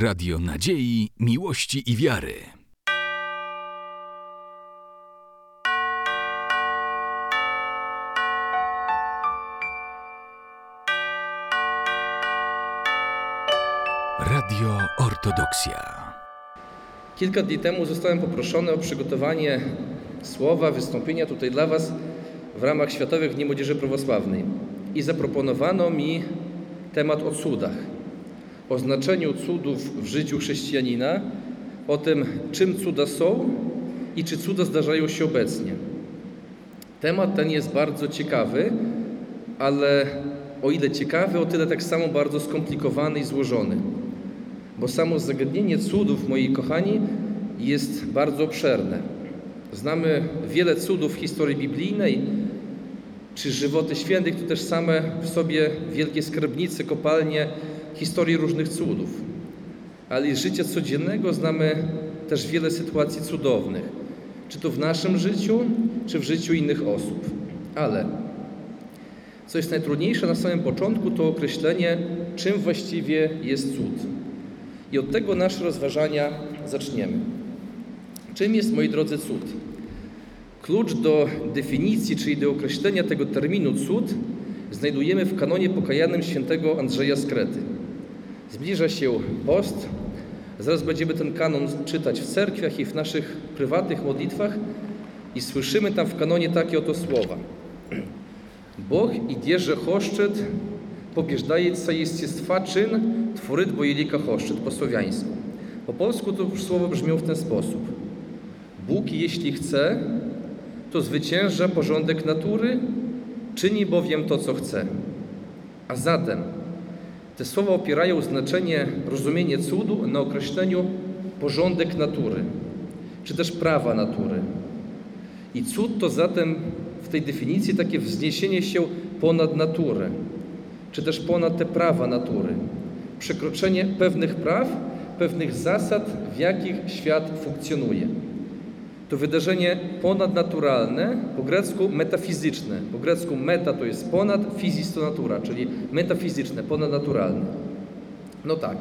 Radio Nadziei, Miłości i Wiary. Radio Ortodoksja. Kilka dni temu zostałem poproszony o przygotowanie słowa, wystąpienia tutaj dla Was w ramach Światowych Dni Młodzieży Prawosławnej. I zaproponowano mi temat o cudach, o znaczeniu cudów w życiu chrześcijanina, o tym, czym cuda są i czy cuda zdarzają się obecnie. Temat ten jest bardzo ciekawy, ale o ile ciekawy, o tyle tak samo bardzo skomplikowany i złożony. Bo samo zagadnienie cudów, moi kochani, jest bardzo obszerne. Znamy wiele cudów w historii biblijnej, czy żywoty świętych to też same w sobie wielkie skarbnice, kopalnie historii różnych cudów. Ale z życia codziennego znamy też wiele sytuacji cudownych, czy to w naszym życiu, czy w życiu innych osób. Ale co jest najtrudniejsze na samym początku, to określenie, czym właściwie jest cud. I od tego nasze rozważania zaczniemy. Czym jest, moi drodzy, cud? Klucz do definicji, czyli do określenia tego terminu cud, znajdujemy w kanonie pokajanym świętego Andrzeja z Krety. Zbliża się post. Zaraz będziemy ten kanon czytać w cerkwiach i w naszych prywatnych modlitwach i słyszymy tam w kanonie takie oto słowa. Бог і держа хощет, побіждається єстєства чин, творить боєліка хощет по-słowiańsku. Po polsku to słowo brzmią w ten sposób. Bóg, jeśli chce, to zwycięża porządek natury, czyni bowiem to, co chce. A zatem te słowa opierają znaczenie, rozumienie cudu na określeniu porządek natury, czy też prawa natury. I cud to zatem w tej definicji takie wzniesienie się ponad naturę, czy też ponad te prawa natury, przekroczenie pewnych praw, pewnych zasad, w jakich świat funkcjonuje. To wydarzenie ponadnaturalne, po grecku metafizyczne. Po grecku meta to jest ponad, fizis to natura, czyli metafizyczne, ponadnaturalne. No tak.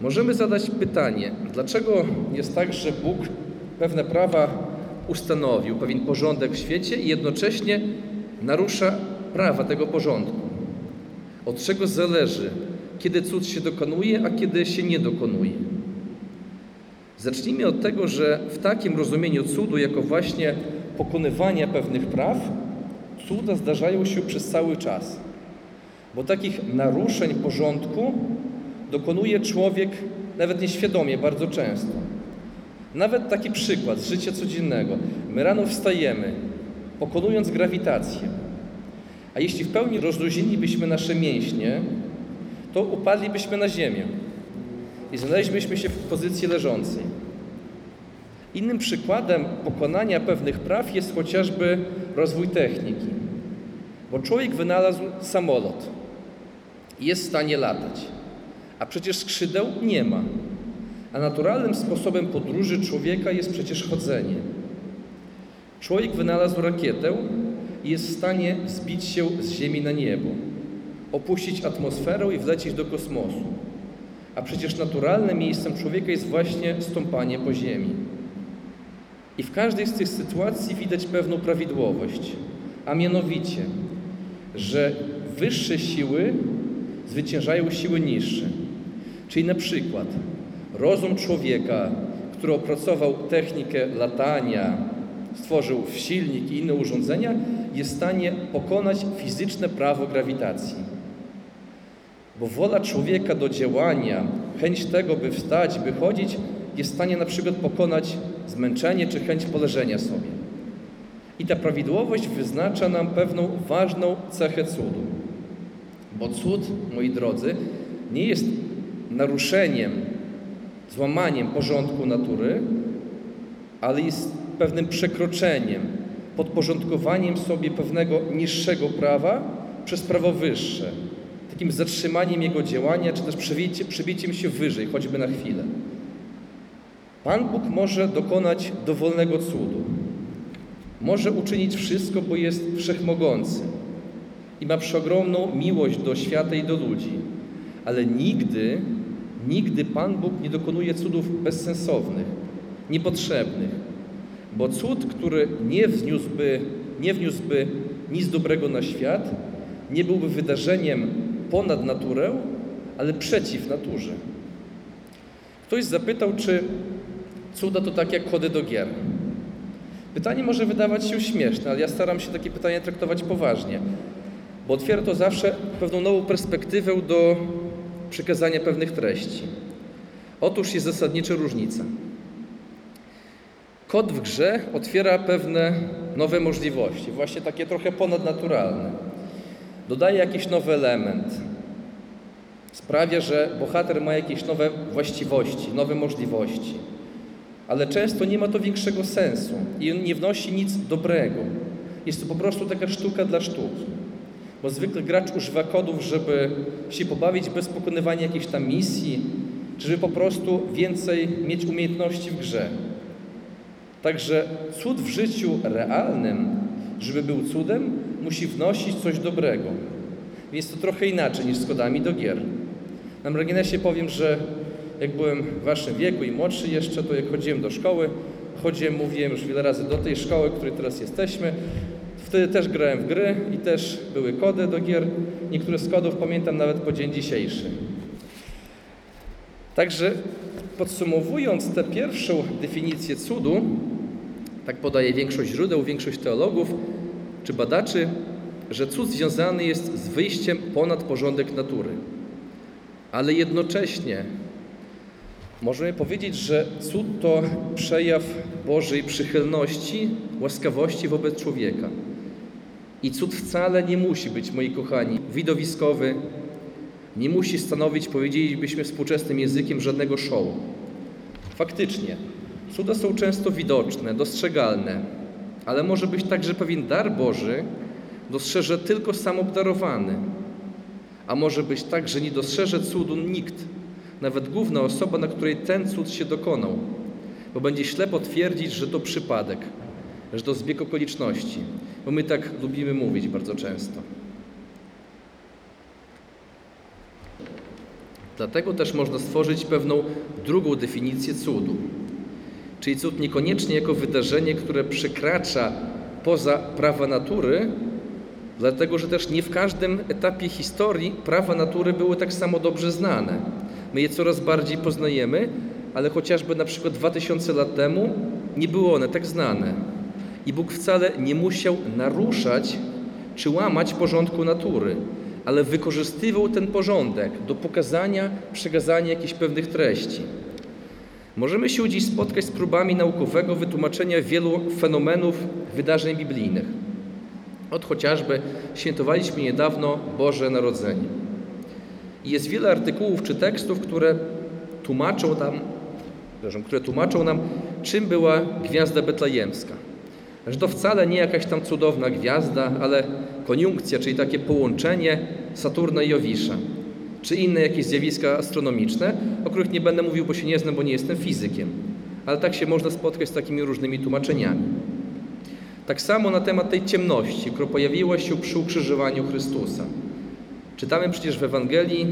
Możemy zadać pytanie, dlaczego jest tak, że Bóg pewne prawa ustanowił, pewien porządek w świecie i jednocześnie narusza prawa tego porządku. Od czego zależy, kiedy cud się dokonuje, a kiedy się nie dokonuje. Zacznijmy od tego, że w takim rozumieniu cudu, jako właśnie pokonywania pewnych praw, cuda zdarzają się przez cały czas. Bo takich naruszeń porządku dokonuje człowiek nawet nieświadomie, bardzo często. Nawet taki przykład z życia codziennego. My rano wstajemy, pokonując grawitację. A jeśli w pełni rozluźnilibyśmy nasze mięśnie, to upadlibyśmy na ziemię i znaleźlibyśmy się w pozycji leżącej. Innym przykładem pokonania pewnych praw jest chociażby rozwój techniki. Bo człowiek wynalazł samolot i jest w stanie latać, a przecież skrzydeł nie ma. A naturalnym sposobem podróży człowieka jest przecież chodzenie. Człowiek wynalazł rakietę i jest w stanie zbić się z Ziemi na niebo, opuścić atmosferę i wlecieć do kosmosu. A przecież naturalnym miejscem człowieka jest właśnie stąpanie po ziemi. I w każdej z tych sytuacji widać pewną prawidłowość, a mianowicie, że wyższe siły zwyciężają siły niższe. Czyli na przykład rozum człowieka, który opracował technikę latania, stworzył silnik i inne urządzenia, jest w stanie pokonać fizyczne prawo grawitacji. Bo wola człowieka do działania, chęć tego, by wstać, by chodzić, jest w stanie na przykład pokonać zmęczenie czy chęć poleżenia sobie. I ta prawidłowość wyznacza nam pewną ważną cechę cudu. Bo cud, moi drodzy, nie jest naruszeniem, złamaniem porządku natury, ale jest pewnym przekroczeniem, podporządkowaniem sobie pewnego niższego prawa przez prawo wyższe, takim zatrzymaniem jego działania, czy też przebiciem się wyżej, choćby na chwilę. Pan Bóg może dokonać dowolnego cudu. Może uczynić wszystko, bo jest wszechmogący i ma przeogromną miłość do świata i do ludzi, ale nigdy Nigdy Pan Bóg nie dokonuje cudów bezsensownych, niepotrzebnych, bo cud, który nie wniósłby, nie wniósłby nic dobrego na świat, nie byłby wydarzeniem ponad naturę, ale przeciw naturze. Ktoś zapytał, czy cuda to tak jak kody do gier. Pytanie może wydawać się śmieszne, ale ja staram się takie pytanie traktować poważnie, bo otwiera to zawsze pewną nową perspektywę do przekazania pewnych treści. Otóż jest zasadnicza różnica. Kod w grze otwiera pewne nowe możliwości, właśnie takie trochę ponadnaturalne. Dodaje jakiś nowy element. Sprawia, że bohater ma jakieś nowe właściwości, nowe możliwości. Ale często nie ma to większego sensu i on nie wnosi nic dobrego. Jest to po prostu taka sztuka dla sztuki. Bo zwykle gracz używa kodów, żeby się pobawić bez pokonywania jakiejś tam misji, czy żeby po prostu więcej mieć umiejętności w grze. Także cud w życiu realnym, żeby był cudem, musi wnosić coś dobrego. Jest to trochę inaczej niż z kodami do gier. Na marginesie powiem, że jak byłem w waszym wieku i młodszy jeszcze, to jak chodziłem do szkoły, chodziłem, mówiłem już wiele razy do tej szkoły, w której teraz jesteśmy, wtedy też grałem w gry i też były kody do gier. Niektóre z kodów pamiętam nawet po dzień dzisiejszy. Także podsumowując tę pierwszą definicję cudu, tak podaje większość źródeł, większość teologów czy badaczy, że cud związany jest z wyjściem ponad porządek natury. Ale jednocześnie możemy powiedzieć, że cud to przejaw Bożej przychylności, łaskawości wobec człowieka. I cud wcale nie musi być, moi kochani, widowiskowy, nie musi stanowić, powiedzielibyśmy współczesnym językiem, żadnego show. Faktycznie, cuda są często widoczne, dostrzegalne, ale może być tak, że pewien dar Boży dostrzeże tylko sam obdarowany. A może być tak, że nie dostrzeże cudu nikt, nawet główna osoba, na której ten cud się dokonał, bo będzie ślepo twierdzić, że to przypadek, że to zbieg okoliczności, bo my tak lubimy mówić bardzo często. Dlatego też można stworzyć pewną drugą definicję cudu. Czyli cud niekoniecznie jako wydarzenie, które przekracza poza prawa natury, dlatego że też nie w każdym etapie historii prawa natury były tak samo dobrze znane. My je coraz bardziej poznajemy, ale chociażby na przykład 2000 lat temu nie były one tak znane. I Bóg wcale nie musiał naruszać czy łamać porządku natury, ale wykorzystywał ten porządek do pokazania, przekazania jakichś pewnych treści. Możemy się dziś spotkać z próbami naukowego wytłumaczenia wielu fenomenów wydarzeń biblijnych. Od chociażby świętowaliśmy niedawno Boże Narodzenie. I jest wiele artykułów czy tekstów, które tłumaczą nam, które tłumaczą nam, czym była gwiazda betlejemska. Że to wcale nie jakaś tam cudowna gwiazda, ale koniunkcja, czyli takie połączenie Saturna i Jowisza, czy inne jakieś zjawiska astronomiczne, o których nie będę mówił, bo się nie znam, bo nie jestem fizykiem. Ale tak się można spotkać z takimi różnymi tłumaczeniami. Tak samo na temat tej ciemności, która pojawiła się przy ukrzyżowaniu Chrystusa. Czytamy przecież w Ewangelii,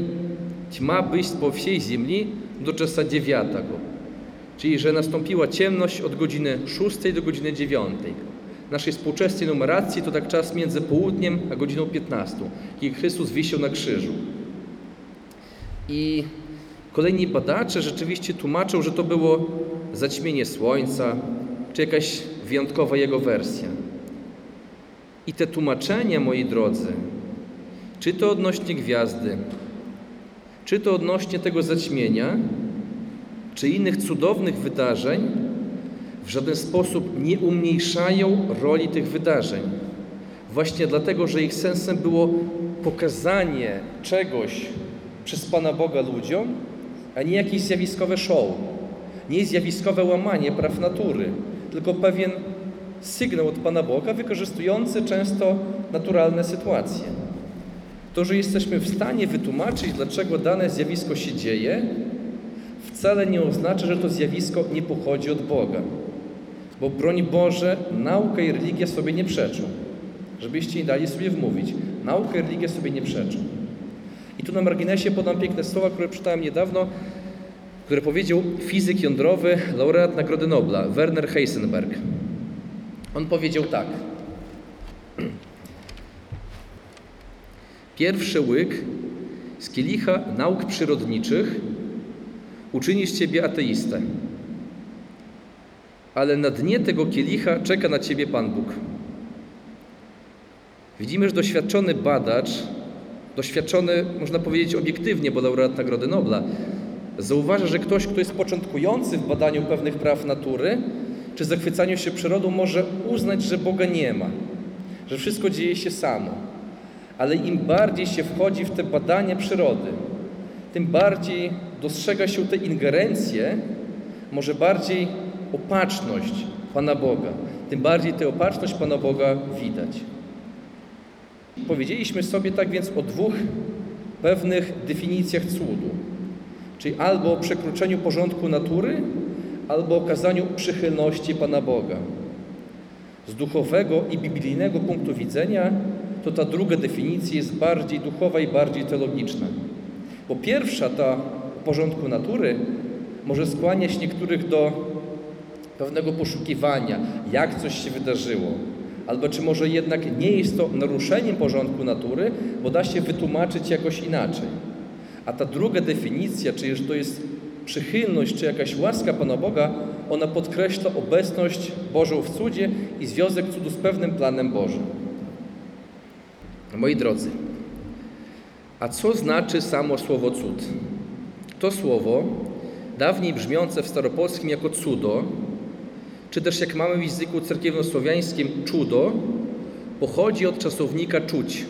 tma byś po wsiej ziemi do czasu dziewiatego. Czyli, że nastąpiła ciemność od godziny 6 do godziny 9. W naszej współczesnej numeracji to tak czas między południem a godziną 15, kiedy Chrystus wisiał na krzyżu. I kolejni badacze rzeczywiście tłumaczą, że to było zaćmienie słońca, czy jakaś wyjątkowa jego wersja. I te tłumaczenia, moi drodzy, czy to odnośnie gwiazdy, czy to odnośnie tego zaćmienia, czy innych cudownych wydarzeń, w żaden sposób nie umniejszają roli tych wydarzeń. Właśnie dlatego, że ich sensem było pokazanie czegoś przez Pana Boga ludziom, a nie jakieś zjawiskowe show, nie zjawiskowe łamanie praw natury, tylko pewien sygnał od Pana Boga, wykorzystujący często naturalne sytuacje. To, że jesteśmy w stanie wytłumaczyć, dlaczego dane zjawisko się dzieje, wcale nie oznacza, że to zjawisko nie pochodzi od Boga. Bo broń Boże, nauka i religia sobie nie przeczą. Żebyście nie dali sobie wmówić. Nauka i religia sobie nie przeczą. I tu na marginesie podam piękne słowa, które czytałem niedawno które powiedział fizyk jądrowy, laureat Nagrody Nobla, Werner Heisenberg. On powiedział tak. Pierwszy łyk z kielicha nauk przyrodniczych uczyni z ciebie ateistę. Ale na dnie tego kielicha czeka na ciebie Pan Bóg. Widzimy, że doświadczony badacz, doświadczony, można powiedzieć obiektywnie, bo laureat Nagrody Nobla, zauważa, że ktoś, kto jest początkujący w badaniu pewnych praw natury, czy zachwycaniu się przyrodą, może uznać, że Boga nie ma, że wszystko dzieje się samo. Ale im bardziej się wchodzi w te badania przyrody, tym bardziej dostrzega się te ingerencje, może bardziej opatrzność Pana Boga. Tym bardziej tę opatrzność Pana Boga widać. Powiedzieliśmy sobie tak więc o dwóch pewnych definicjach cudu. Czyli albo o przekroczeniu porządku natury, albo okazaniu przychylności Pana Boga. Z duchowego i biblijnego punktu widzenia to ta druga definicja jest bardziej duchowa i bardziej teologiczna. Bo pierwsza, ta o porządku natury, może skłaniać niektórych do pewnego poszukiwania, jak coś się wydarzyło. Albo czy może jednak nie jest to naruszeniem porządku natury, bo da się wytłumaczyć jakoś inaczej. A ta druga definicja, czyli że to jest przychylność czy jakaś łaska Pana Boga, ona podkreśla obecność Bożą w cudzie i związek cudu z pewnym planem Bożym. Moi drodzy, a co znaczy samo słowo cud? To słowo, dawniej brzmiące w staropolskim jako cudo, czy też jak mamy w języku cerkiewno-słowiańskim czudo, pochodzi od czasownika czuć.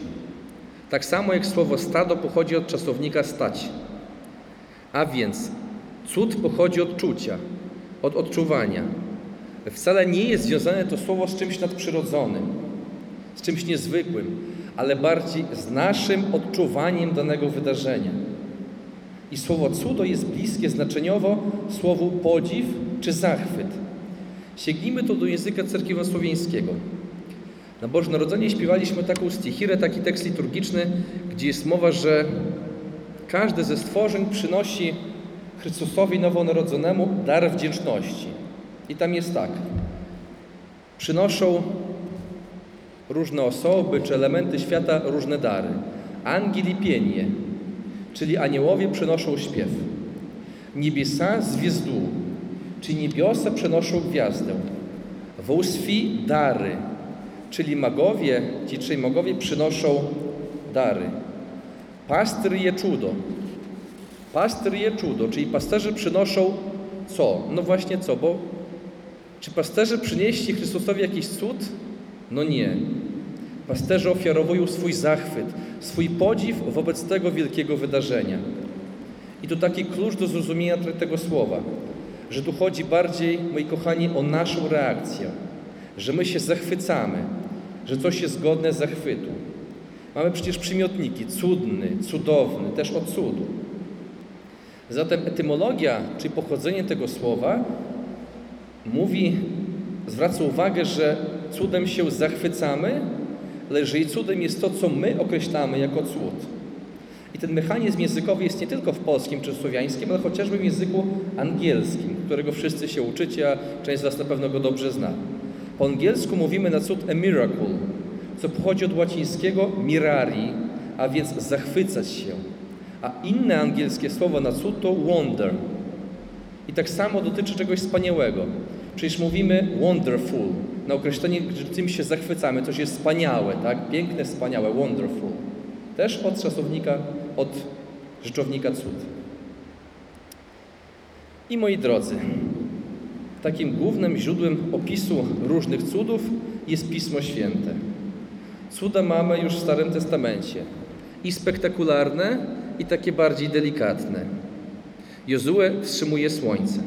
Tak samo jak słowo stado pochodzi od czasownika stać. A więc cud pochodzi od czucia, od odczuwania. Wcale nie jest związane to słowo z czymś nadprzyrodzonym, z czymś niezwykłym, ale bardziej z naszym odczuwaniem danego wydarzenia. I słowo cudo jest bliskie znaczeniowo słowu podziw czy zachwyt. Sięgnijmy tu do języka cerkiewno-słowiańskiego. Na Boże Narodzenie śpiewaliśmy taką stichirę, taki tekst liturgiczny, gdzie jest mowa, że każde ze stworzeń przynosi Chrystusowi nowonarodzonemu dar wdzięczności. I tam jest tak. Przynoszą różne osoby czy elementy świata różne dary. Angeli pienie, czyli aniołowie przynoszą śpiew. Niebieса zwiezdół, czyli niebiosa przenoszą gwiazdę. Wółswi dary, czyli magowie, ci trzej magowie przynoszą dary. Pastry je czudo. Pastry je czudo, czyli pasterze przynoszą co? No właśnie co, bo czy pasterze przynieśli Chrystusowi jakiś cud? No nie. Pasterze ofiarowują swój zachwyt, swój podziw wobec tego wielkiego wydarzenia. I to taki klucz do zrozumienia tego słowa, że tu chodzi bardziej, moi kochani, o naszą reakcję, że my się zachwycamy, że coś jest godne zachwytu. Mamy przecież przymiotniki cudny, cudowny, też od cudu. Zatem etymologia, czy pochodzenie tego słowa mówi, zwraca uwagę, że cudem się zachwycamy, ale że i cudem jest to, co my określamy jako cud. I ten mechanizm językowy jest nie tylko w polskim czy słowiańskim, ale chociażby w języku angielskim, którego wszyscy się uczycie, a część z Was na pewno go dobrze zna. Po angielsku mówimy na cud a miracle, co pochodzi od łacińskiego mirari, a więc zachwycać się. A inne angielskie słowo na cud to wonder. I tak samo dotyczy czegoś wspaniałego. Przecież mówimy wonderful, na określenie, że tym się zachwycamy, coś jest wspaniałe, tak? Piękne, wspaniałe, wonderful. Też od czasownika, od rzeczownika cud. I moi drodzy, takim głównym źródłem opisu różnych cudów jest Pismo Święte. Cuda mamy już w Starym Testamencie. I spektakularne, i takie bardziej delikatne. Jozue wstrzymuje słońce.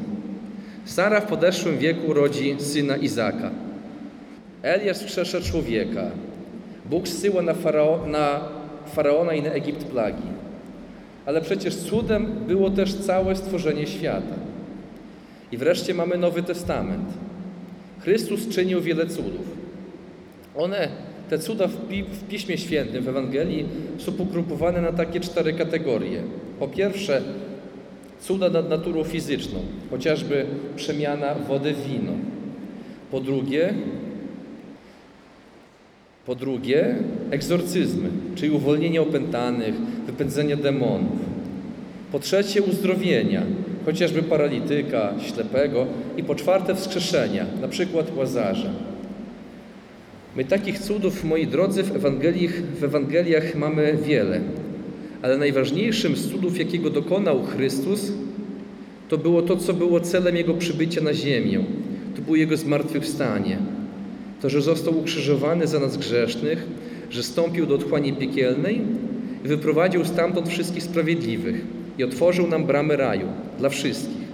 Sara w podeszłym wieku rodzi syna Izaka. Eliasz wskrzesza człowieka. Bóg zsyła na, farao, na faraona i na Egipt plagi. Ale przecież cudem było też całe stworzenie świata. I wreszcie mamy Nowy Testament. Chrystus czynił wiele cudów. One, te cuda w, pi w Piśmie Świętym, w Ewangelii, są pogrupowane na takie cztery kategorie. Po pierwsze, Cuda nad naturą fizyczną, chociażby przemiana wody w wino. Po drugie, po drugie, egzorcyzmy, czyli uwolnienie opętanych, wypędzenie demonów. Po trzecie, uzdrowienia, chociażby paralityka, ślepego. I po czwarte, wskrzeszenia, na przykład łazarza. My takich cudów, moi drodzy, w w Ewangeliach mamy wiele, ale najważniejszym z cudów, jakiego dokonał Chrystus, to było to, co było celem Jego przybycia na ziemię. To było Jego zmartwychwstanie. To, że został ukrzyżowany za nas grzesznych, że stąpił do otchłani piekielnej i wyprowadził stamtąd wszystkich sprawiedliwych i otworzył nam bramy raju dla wszystkich.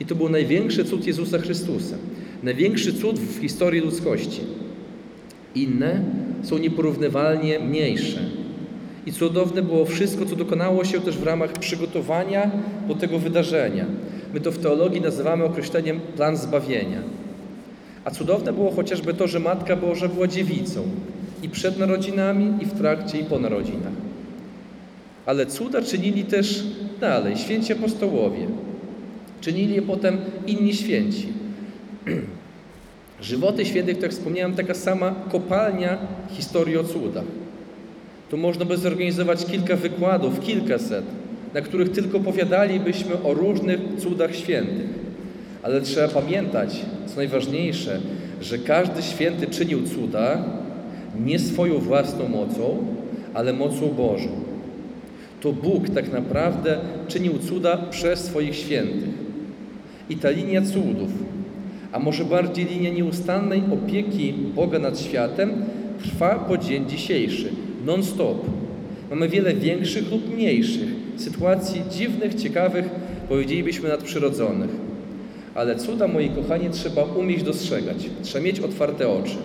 I to był największy cud Jezusa Chrystusa. Największy cud w historii ludzkości. Inne są nieporównywalnie mniejsze. I cudowne było wszystko, co dokonało się też w ramach przygotowania do tego wydarzenia. My to w teologii nazywamy określeniem plan zbawienia. A cudowne było chociażby to, że Matka Boża była dziewicą i przed narodzinami, i w trakcie, i po narodzinach. Ale cuda czynili też dalej święci apostołowie. Czynili je potem inni święci. Żywoty świętych, tak jak wspomniałem, taka sama kopalnia historii o cudach. Tu można by zorganizować kilka wykładów, kilkaset, na których tylko powiadalibyśmy o różnych cudach świętych. Ale trzeba pamiętać, co najważniejsze, że każdy święty czynił cuda nie swoją własną mocą, ale mocą Bożą. To Bóg tak naprawdę czynił cuda przez swoich świętych. I ta linia cudów, a może bardziej linia nieustannej opieki Boga nad światem, trwa po dzień dzisiejszy, non-stop. Mamy wiele większych lub mniejszych sytuacji dziwnych, ciekawych, powiedzielibyśmy nadprzyrodzonych. Ale cuda, moi kochani, trzeba umieć dostrzegać. Trzeba mieć otwarte oczy.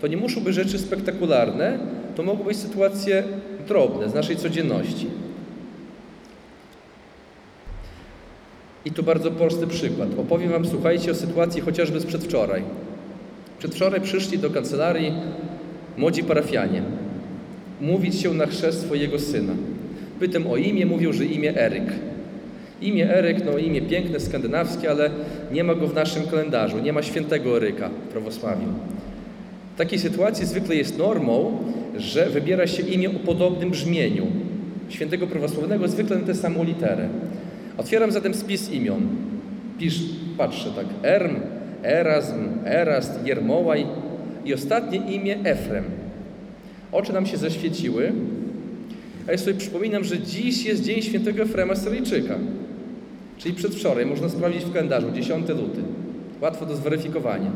To nie muszą być rzeczy spektakularne, to mogą być sytuacje drobne z naszej codzienności. I tu bardzo prosty przykład. Opowiem Wam, słuchajcie, o sytuacji chociażby z przedwczoraj. Przedwczoraj przyszli do kancelarii młodzi parafianie mówić się na chrzest swojego syna. Pytam o imię, mówił, że imię Eryk. Imię Eryk, no imię piękne, skandynawskie, ale nie ma go w naszym kalendarzu, nie ma świętego Eryka w prawosławiu. W takiej sytuacji zwykle jest normą, że wybiera się imię o podobnym brzmieniu świętego prawosławnego, zwykle na tę samą literę. Otwieram zatem spis imion. Pisz, patrzę tak, Erm, Erasm, Erast, Jermołaj i ostatnie imię Efrem. Oczy nam się zaświeciły, a ja sobie przypominam, że dziś jest dzień świętego Efrema Syryjczyka, czyli przedwczoraj, można sprawdzić w kalendarzu, 10 luty. Łatwo do zweryfikowania.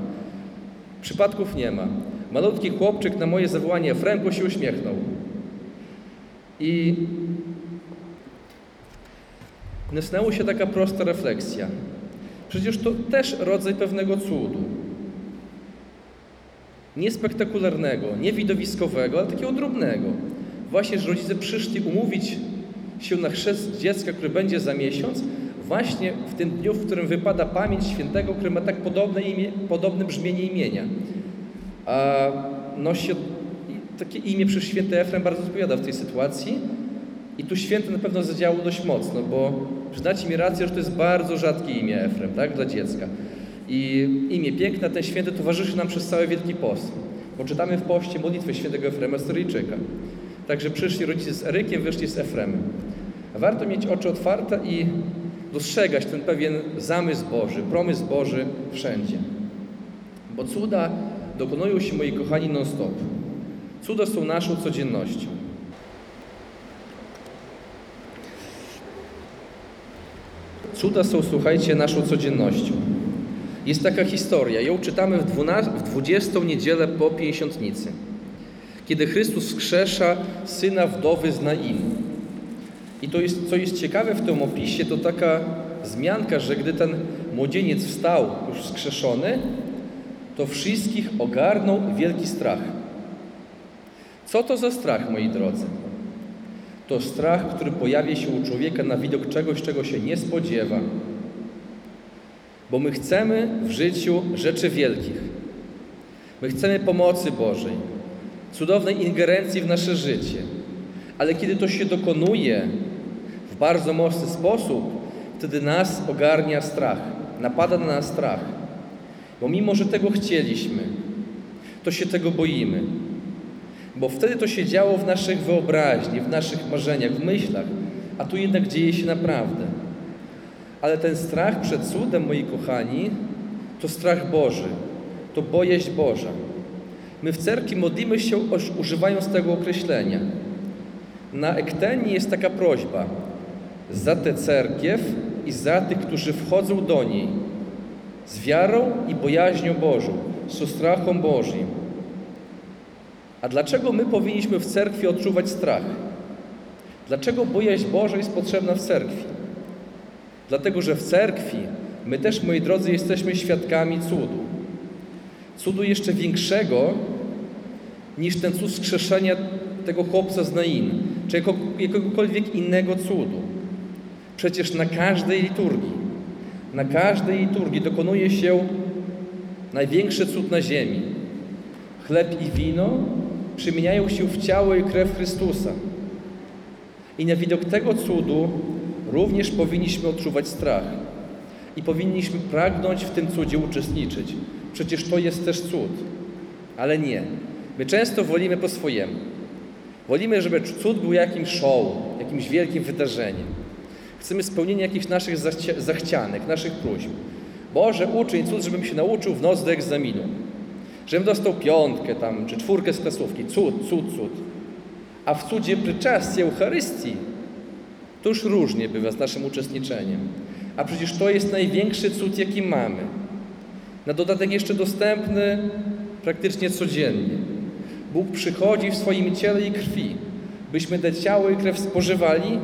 Przypadków nie ma. Malutki chłopczyk na moje zawołanie Efremko się uśmiechnął. I nasnęła się taka prosta refleksja. Przecież to też rodzaj pewnego cudu. Nie spektakularnego, nie widowiskowego, ale takiego drobnego. Właśnie, że rodzice przyszli umówić się na chrzest dziecka, który będzie za miesiąc, właśnie w tym dniu, w którym wypada pamięć świętego, który ma tak podobne, imię, podobne brzmienie imienia. A nosi takie imię przez święty Efrem bardzo odpowiada w tej sytuacji. I tu święty na pewno zadziałał dość mocno, bo przyznacie mi rację, że to jest bardzo rzadkie imię Efrem, tak, dla dziecka. I imię piękne, ten święty towarzyszy nam przez cały Wielki Post. Bo czytamy w poście modlitwę świętego Efrema Syryjczyka. Także przyszli rodzice z Erykiem, wyszli z Efremem. Warto mieć oczy otwarte i dostrzegać ten pewien zamysł Boży, promysł Boży wszędzie. Bo cuda dokonują się, moi kochani, non-stop. Cuda są naszą codziennością. Cuda są, słuchajcie, naszą codziennością. Jest taka historia, ją czytamy w, 12, w 20 niedzielę po Pięćdziesiątnicy, kiedy Chrystus skrzesza syna wdowy z Naimu. I to jest, co jest ciekawe w tym opisie, to taka wzmianka, że gdy ten młodzieniec wstał, już skrzeszony, to wszystkich ogarnął wielki strach. Co to za strach, moi drodzy? To strach, który pojawia się u człowieka na widok czegoś, czego się nie spodziewa. Bo my chcemy w życiu rzeczy wielkich. My chcemy pomocy Bożej, cudownej ingerencji w nasze życie. Ale kiedy to się dokonuje w bardzo mocny sposób, wtedy nas ogarnia strach, napada na nas strach. Bo mimo, że tego chcieliśmy, to się tego boimy. Bo wtedy to się działo w naszych wyobraźni, w naszych marzeniach, w myślach, a tu jednak dzieje się naprawdę. Ale ten strach przed cudem, moi kochani, to strach Boży, to bojaźń Boża. My w cerkwi modlimy się używając tego określenia. Na Ektenii jest taka prośba za tę cerkiew i za tych, którzy wchodzą do niej z wiarą i bojaźnią Bożą, z strachem Bożym. A dlaczego my powinniśmy w cerkwi odczuwać strach? Dlaczego bojaźń Boża jest potrzebna w cerkwi? Dlatego, że w cerkwi my też, moi drodzy, jesteśmy świadkami cudu. Cudu jeszcze większego niż ten cud skrzeszenia tego chłopca z Nain, czy jakiegokolwiek innego cudu. Przecież na każdej liturgii, na każdej liturgii dokonuje się największy cud na ziemi. Chleb i wino przemieniają się w ciało i krew Chrystusa. I na widok tego cudu również powinniśmy odczuwać strach. I powinniśmy pragnąć w tym cudzie uczestniczyć. Przecież to jest też cud. Ale nie. My często wolimy po swojemu. Wolimy, żeby cud był jakimś show, jakimś wielkim wydarzeniem. Chcemy spełnienia jakichś naszych zachcianek, naszych próśb. Boże, uczyń cud, żebym się nauczył w noc do egzaminu. Żebym dostał piątkę tam, czy czwórkę z klasówki. Cud, cud, cud. A w cudzie pryczastie Eucharystii to już różnie bywa z naszym uczestniczeniem. A przecież to jest największy cud, jaki mamy. Na dodatek jeszcze dostępny praktycznie codziennie. Bóg przychodzi w swoim ciele i krwi, byśmy te ciało i krew spożywali,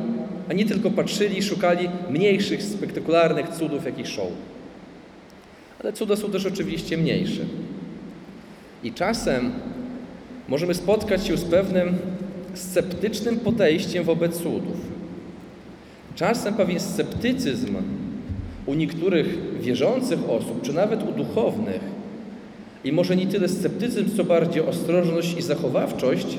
a nie tylko patrzyli i szukali mniejszych, spektakularnych cudów, jakich show. Ale cuda są też oczywiście mniejsze. I czasem możemy spotkać się z pewnym sceptycznym podejściem wobec cudów. Czasem pewien sceptycyzm u niektórych wierzących osób, czy nawet u duchownych, i może nie tyle sceptycyzm, co bardziej ostrożność i zachowawczość,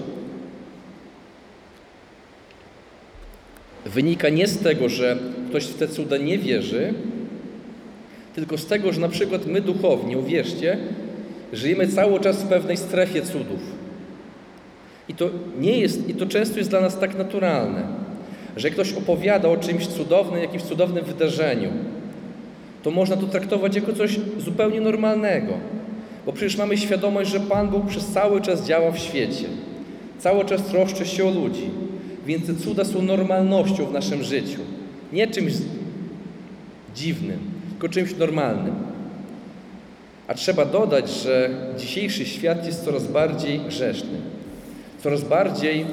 wynika nie z tego, że ktoś w te cuda nie wierzy, tylko z tego, że na przykład my duchowni, uwierzcie, żyjemy cały czas w pewnej strefie cudów. I to nie jest, i to często jest dla nas tak naturalne, że ktoś opowiada o czymś cudownym, jakimś cudownym wydarzeniu, to można to traktować jako coś zupełnie normalnego. Bo przecież mamy świadomość, że Pan Bóg przez cały czas działa w świecie. Cały czas troszczy się o ludzi. Więc te cuda są normalnością w naszym życiu. Nie czymś dziwnym, tylko czymś normalnym. A trzeba dodać, że dzisiejszy świat jest coraz bardziej grzeszny. Coraz bardziej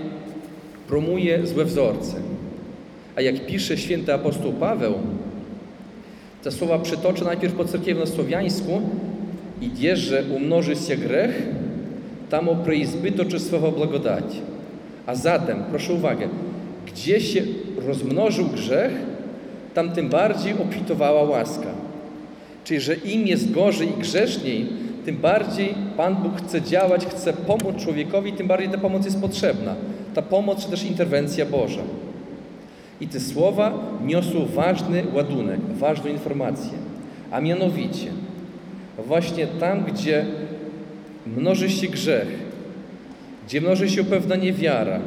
promuje złe wzorce. A jak pisze święty apostoł Paweł, te słowa przytoczę najpierw po cerkiewno-słowiańsku, i że umnoży się grzech, tam preizbytoczy słowo blagodać. A zatem, proszę uwagę, gdzie się rozmnożył grzech, tam tym bardziej obfitowała łaska. Czyli, że im jest gorzej i grzeszniej, tym bardziej Pan Bóg chce działać, chce pomóc człowiekowi, tym bardziej ta pomoc jest potrzebna. Ta pomoc, czy też interwencja Boża. I te słowa niosą ważny ładunek, ważną informację, a mianowicie – właśnie tam, gdzie mnoży się grzech, gdzie mnoży się pewna niewiara,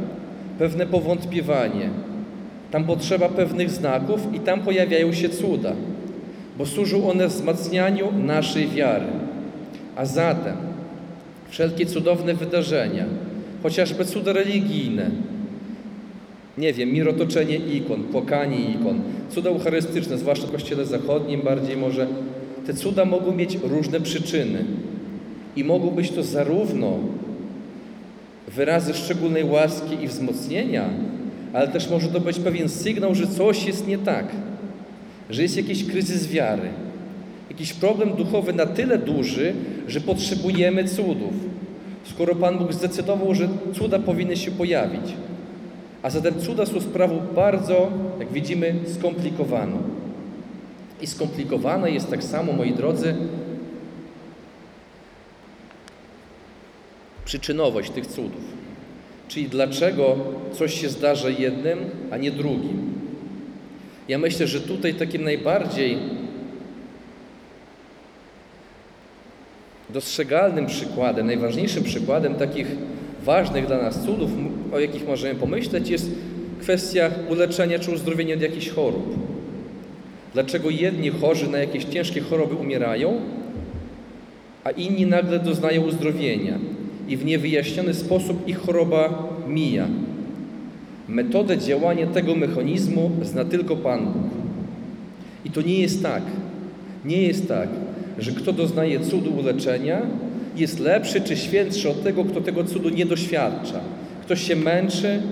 pewne powątpiewanie, tam potrzeba pewnych znaków i tam pojawiają się cuda, bo służą one wzmacnianiu naszej wiary. A zatem wszelkie cudowne wydarzenia, chociażby cuda religijne, nie wiem, mirotoczenie ikon, płakanie ikon, cuda eucharystyczne, zwłaszcza w Kościele Zachodnim bardziej może te cuda mogą mieć różne przyczyny i mogą być to zarówno wyrazy szczególnej łaski i wzmocnienia, ale też może to być pewien sygnał, że coś jest nie tak, że jest jakiś kryzys wiary, jakiś problem duchowy na tyle duży, że potrzebujemy cudów. Skoro Pan Bóg zdecydował, że cuda powinny się pojawić. A zatem cuda są sprawą bardzo, jak widzimy, skomplikowaną. I skomplikowana jest tak samo, moi drodzy, przyczynowość tych cudów. Czyli dlaczego coś się zdarza jednym, a nie drugim. Ja myślę, że tutaj takim najbardziej dostrzegalnym przykładem, najważniejszym przykładem takich ważnych dla nas cudów, o jakich możemy pomyśleć, jest kwestia uleczenia czy uzdrowienia od jakichś chorób. Dlaczego jedni chorzy na jakieś ciężkie choroby umierają, a inni nagle doznają uzdrowienia i w niewyjaśniony sposób ich choroba mija. Metodę działania tego mechanizmu zna tylko Pan. I to nie jest tak. Nie jest tak, że kto doznaje cudu uleczenia, jest lepszy czy świętszy od tego, kto tego cudu nie doświadcza. Ktoś się męczy,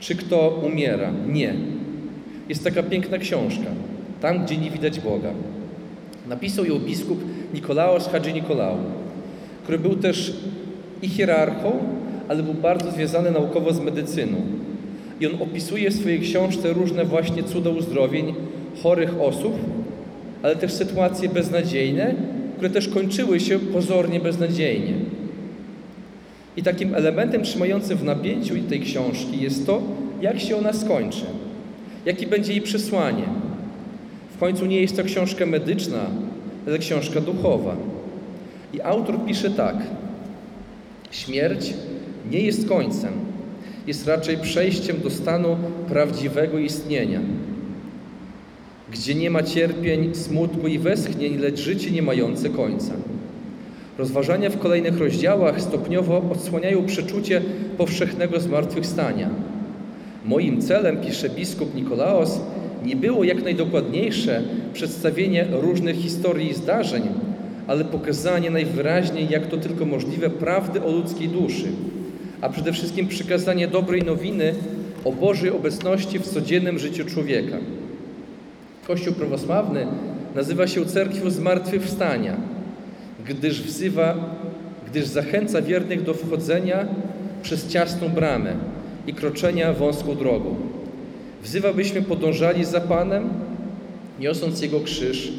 czy kto umiera. Nie. Jest taka piękna książka, tam gdzie nie widać Boga. Napisał ją biskup Nikolaos Hadzi Nikolał, który był też i hierarchą, ale był bardzo związany naukowo z medycyną. I on opisuje w swojej książce różne właśnie cuda uzdrowień chorych osób, ale też sytuacje beznadziejne, które też kończyły się pozornie beznadziejnie. I takim elementem trzymającym w napięciu tej książki jest to, jak się ona skończy, jakie będzie jej przesłanie. W końcu nie jest to książka medyczna, ale książka duchowa. I autor pisze tak: Śmierć nie jest końcem, jest raczej przejściem do stanu prawdziwego istnienia, gdzie nie ma cierpień, smutku i westchnień, lecz życie nie mające końca. Rozważania w kolejnych rozdziałach stopniowo odsłaniają przeczucie powszechnego zmartwychwstania. Moim celem, pisze biskup Nikolaos, nie było jak najdokładniejsze przedstawienie różnych historii i zdarzeń, ale pokazanie najwyraźniej, jak to tylko możliwe, prawdy o ludzkiej duszy, a przede wszystkim przekazanie dobrej nowiny o Bożej obecności w codziennym życiu człowieka. Kościół prawosławny nazywa się cerkwią zmartwychwstania, gdyż wzywa, gdyż zachęca wiernych do wchodzenia przez ciasną bramę i kroczenia wąską drogą. Wzywa, byśmy podążali za Panem, niosąc Jego krzyż,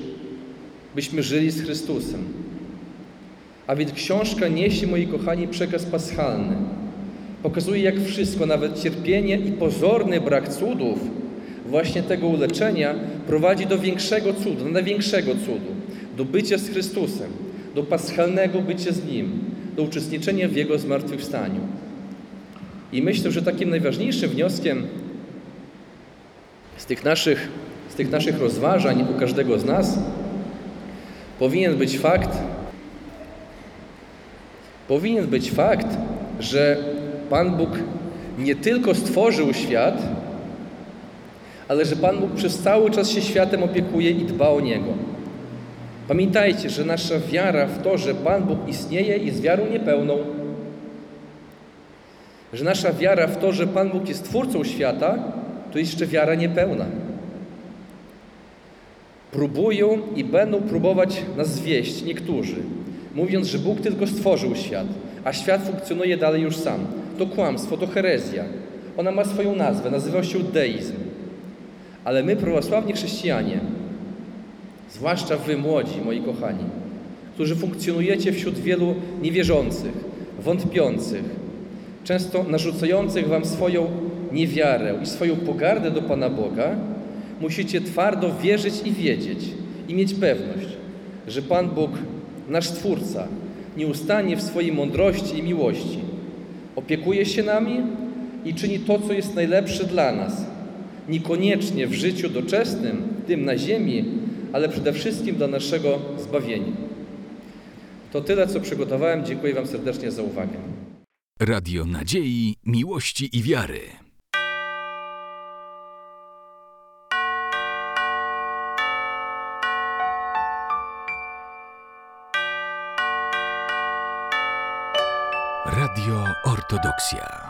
byśmy żyli z Chrystusem. A więc książka niesie, moi kochani, przekaz paschalny. Pokazuje, jak wszystko, nawet cierpienie i pozorny brak cudów, właśnie tego uleczenia, prowadzi do większego cudu, do największego cudu, do bycia z Chrystusem, do paschalnego bycia z Nim, do uczestniczenia w Jego zmartwychwstaniu. I myślę, że takim najważniejszym wnioskiem z tych naszych, z tych naszych rozważań u każdego z nas powinien być fakt, powinien być fakt, że Pan Bóg nie tylko stworzył świat, ale że Pan Bóg przez cały czas się światem opiekuje i dba o niego. Pamiętajcie, że nasza wiara w to, że Pan Bóg istnieje, jest wiarą niepełną. Że nasza wiara w to, że Pan Bóg jest twórcą świata, to jeszcze wiara niepełna. Próbują i będą próbować nas zwieść niektórzy, mówiąc, że Bóg tylko stworzył świat, a świat funkcjonuje dalej już sam. To kłamstwo, to herezja. Ona ma swoją nazwę, nazywa się deizm. Ale my, prawosławni chrześcijanie, zwłaszcza wy młodzi, moi kochani, którzy funkcjonujecie wśród wielu niewierzących, wątpiących, często narzucających wam swoją niewiarę i swoją pogardę do Pana Boga, musicie twardo wierzyć i wiedzieć i mieć pewność, że Pan Bóg, nasz Stwórca, nie ustanie w swojej mądrości i miłości. Opiekuje się nami i czyni to, co jest najlepsze dla nas. Niekoniecznie w życiu doczesnym, tym na ziemi, ale przede wszystkim dla naszego zbawienia. To tyle, co przygotowałem. Dziękuję Wam serdecznie za uwagę. Radio Nadziei, Miłości i Wiary. Radio Ortodoksja.